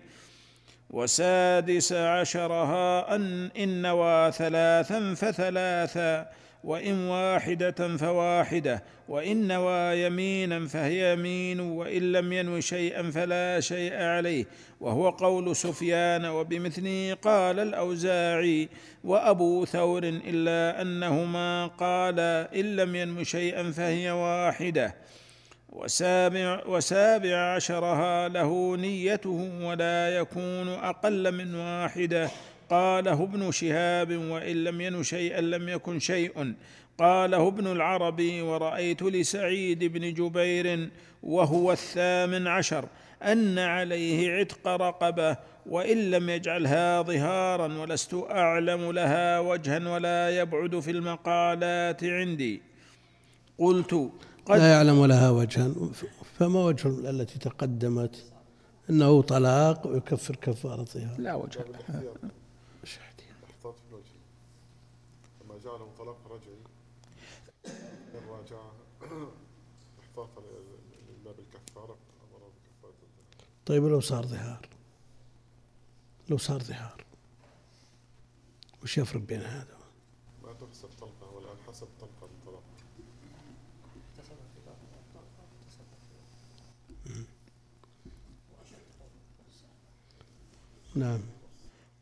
وسادس عشرها أن إن نوى ثلاثا فثلاثا وإن واحدة فواحدة وإن نوى يمينا فهي يمين وإن لم ينو شيئا فلا شيء عليه. وهو قول سفيان وبمثله قال الأوزاعي وأبو ثور إلا أنهما قال إن لم ينو شيئا فهي واحدة. وسابع, وسابع عشرها له نيته ولا يكون أقل من واحدة. قاله ابن شهاب وإن لم ين شيئا لم يكن شيء. قاله ابن العربي ورأيت لسعيد بن جبير وهو الثامن عشر أن عليه عتق رقبة وإن لم يجعلها ظهارا ولست أعلم لها وجها ولا يبعد في المقالات عندي. قلت قد لا يعلم لها وجها فما وجه التي تقدمت؟ إنه طلاق ويكفر كفاره ظهار لا وجه لها احتاط في الوجه لما جعله طلاق رجعي الراجعة احتاطا لباب الكفارة أمر بكفارة الظهر طيب لو صار ظهار؟ لو صار ظهار. وش يفرق بين هذا؟ ما تحسب طلقة والآن حسب طلقة الطلاق. نعم.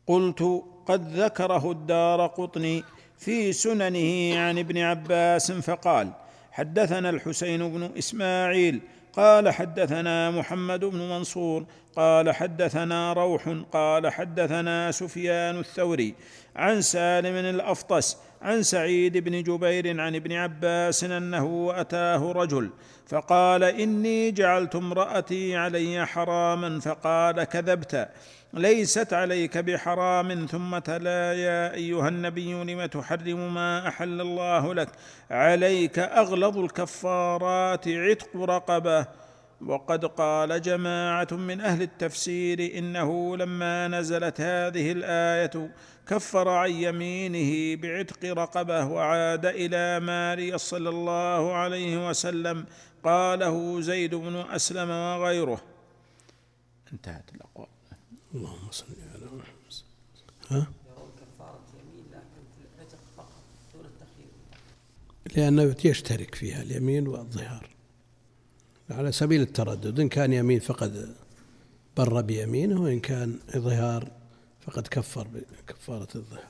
قلت قد ذكره الدار قطني في سننه عن ابن عباس فقال حدثنا الحسين بن إسماعيل قال حدثنا محمد بن منصور قال حدثنا روح قال حدثنا سفيان الثوري عن سالم الأفطس عن سعيد بن جبير عن ابن عباس أنه أتاه رجل فقال إني جعلت امرأتي علي حراما فقال كذبت ليست عليك بحرام ثم تلا يا أيها النبي لم تحرم ما أحل الله لك عليك أغلظ الكفارات عتق رقبة. وقد قال جماعة من أهل التفسير إنه لما نزلت هذه الآية كفر عن يمينه بعتق رقبه وعاد إلى ماري صلى الله عليه وسلم. قاله زيد بن أسلم وغيره. انتهت الأقوال. اللهم صل على محمد. ها؟ يرون كفارة يمين لكن في العتق فقط دون التخيير. لأنه يشترك فيها اليمين والظهار. على سبيل التردد إن كان يمين فقد بر بيمينه وإن كان إظهار فقد كفر بكفارة الظهر.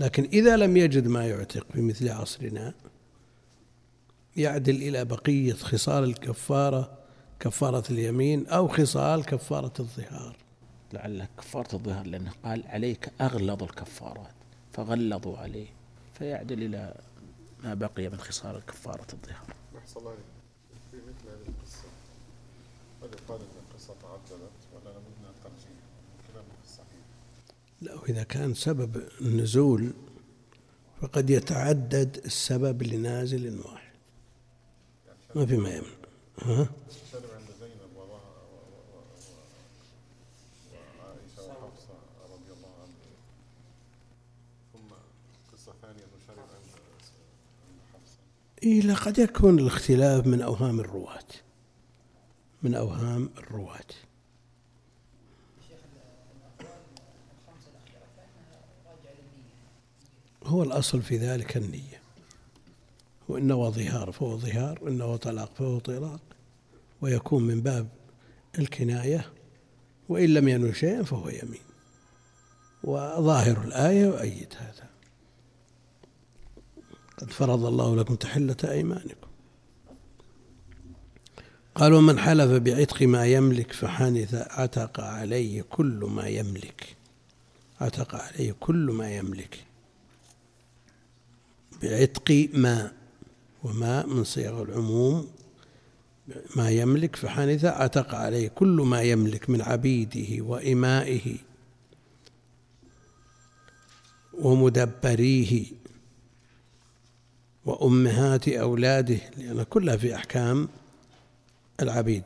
لكن إذا لم يجد ما يعتق في مثل عصرنا يعدل إلى بقية خصال الكفارة كفارة اليمين أو خصال كفارة الظهار. لعل كفارة الظهر لأنه قال عليك أغلظ الكفارات فغلظوا عليه فيعدل إلى ما بقي من خصال كفارة الظهر. أحسن الله. في مثل هذه القصة هل يقال أن القصة تعدلت ولا لابد من الترجيح؟ كلامك الصحيح لا وإذا كان سبب النزول فقد يتعدد السبب لنازل واحد. ما في ما يمنع. ها؟ إيه قد يكون الاختلاف من أوهام الرواة. من أوهام الرواة. هو الأصل في ذلك النية. وإن هو ظهار فهو ظهار وإن هو طلاق فهو طلاق ويكون من باب الكناية وإن لم ينوي شيئا فهو يمين. وظاهر الآية يؤيد هذا. قد فرض الله لكم تحلة أيمانكم. قال ومن حلف بعتق ما يملك فحنث عتق عليه كل ما يملك. عتق عليه كل ما يملك. بعتق ما وما من صيغ العموم. ما يملك فحنث عتق عليه كل ما يملك من عبيده وإمائه ومدبريه وأمهات أولاده لأن كلها في أحكام العبيد.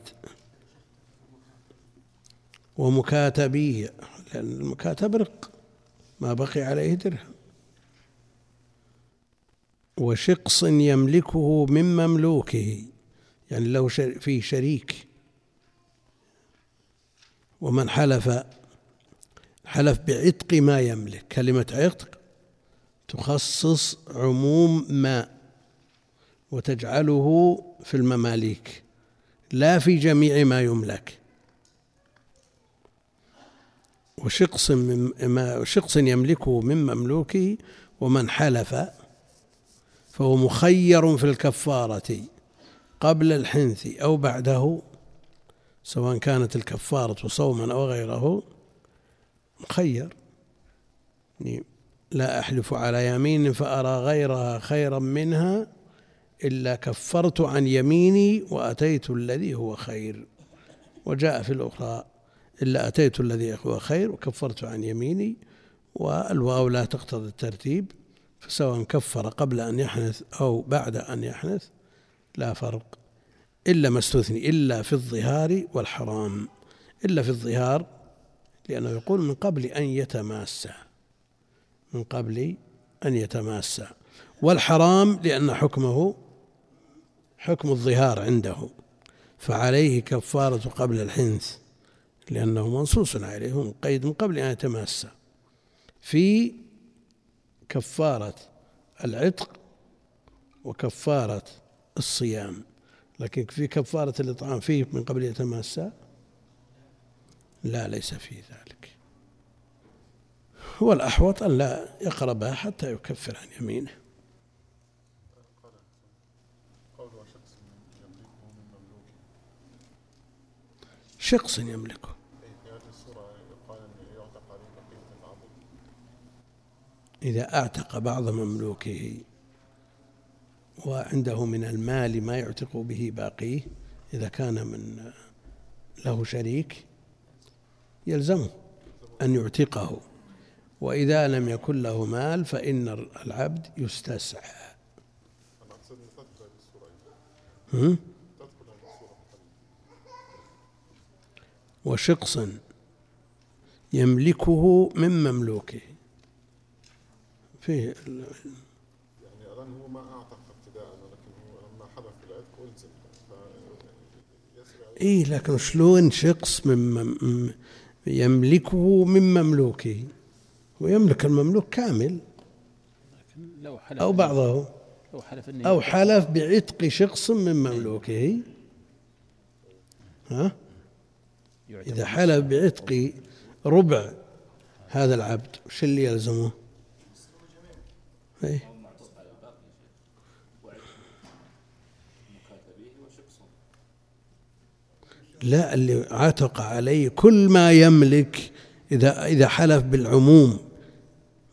ومكاتبيه لأن المكاتب رق ما بقي عليه درهم. وشقص يملكه من مملوكه يعني له فيه شريك. ومن حلف حلف بعتق ما يملك. كلمة عتق تخصص عموم ما وتجعله في المماليك لا في جميع ما يملك. وشقص من شقص يملكه من مملوكه ومن حلف فهو مخير في الكفارة قبل الحنث أو بعده سواء كانت الكفارة صوما أو غيره مخير. يعني لا أحلف على يمين فأرى غيرها خيرا منها إلا كفرت عن يميني وأتيت الذي هو خير. وجاء في الأخرى إلا أتيت الذي هو خير وكفرت عن يميني والواو لا تقتضي الترتيب. فسواء كفر قبل أن يحنث أو بعد أن يحنث لا فرق. إلا ما استثني إلا في الظهار والحرام. إلا في الظهار لأنه يقول من قبل أن يتماسى من قبل أن يتماسى والحرام لأن حكمه حكم الظهار عنده. فعليه كفارة قبل الحنث لأنه منصوص عليه قيد من قبل أن يتماسى في كفارة العتق وكفارة الصيام. لكن في كفارة الإطعام فيه من قبل يتماسى؟ لا ليس في ذلك. هو الأحوط أن لا يقربها حتى يكفر عن يمينه. شخص يملكه أي في هذه الصورة يقال أن يعتق عليه بقية العبد إذا أعتق بعض مملوكه وعنده من المال ما يعتق به باقيه إذا كان من له شريك يلزمه أن يعتقه. وإذا لم يكن له مال فإن العبد يستسعى. أنا أقصد أن تدخل هذه الصورة أيضا هم؟ تدخل هذه الصورة وشقص يملكه من مملوكه. فيه يعني الآن هو ما أعتق ابتداء ولكن هو لما ألزم فيسري عليه. إيه لكن شلون شخص من مم يملكه من مملوكه؟ ويملك المملوك كامل. لكن لو حلف أو بعضه. لو حلف أو حلف بعتق شخص من مملوكه. ها؟ إذا حلف بعتق ربع هذا العبد وش اللي يلزمه؟ إيه؟ لا اللي عتق عليه كل ما يملك إذا إذا حلف بالعموم.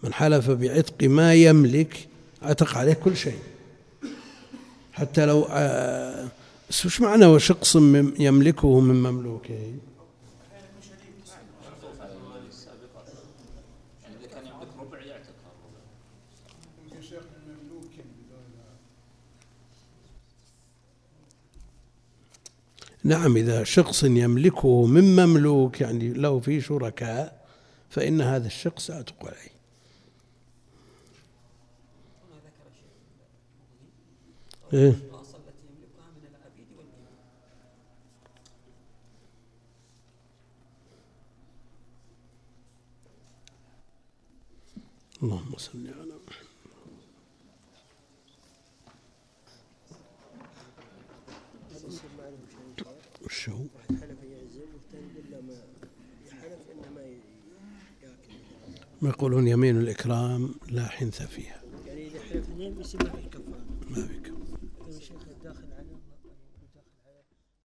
من حلف بعتق ما يملك عتق عليه كل شيء. حتى لو آه، وش معنى وشقص يملكه من مملوكه؟ نعم إذا شخص يملكه من مملوك يعني له في شركاء فإن هذا الشخص يعتق عليه إيه؟ اللهم صل على محمد وش هو؟ ما يقولون يمين الإكرام لا حنث فيها يعني إذا حلف يصير ما في كفارة ما بك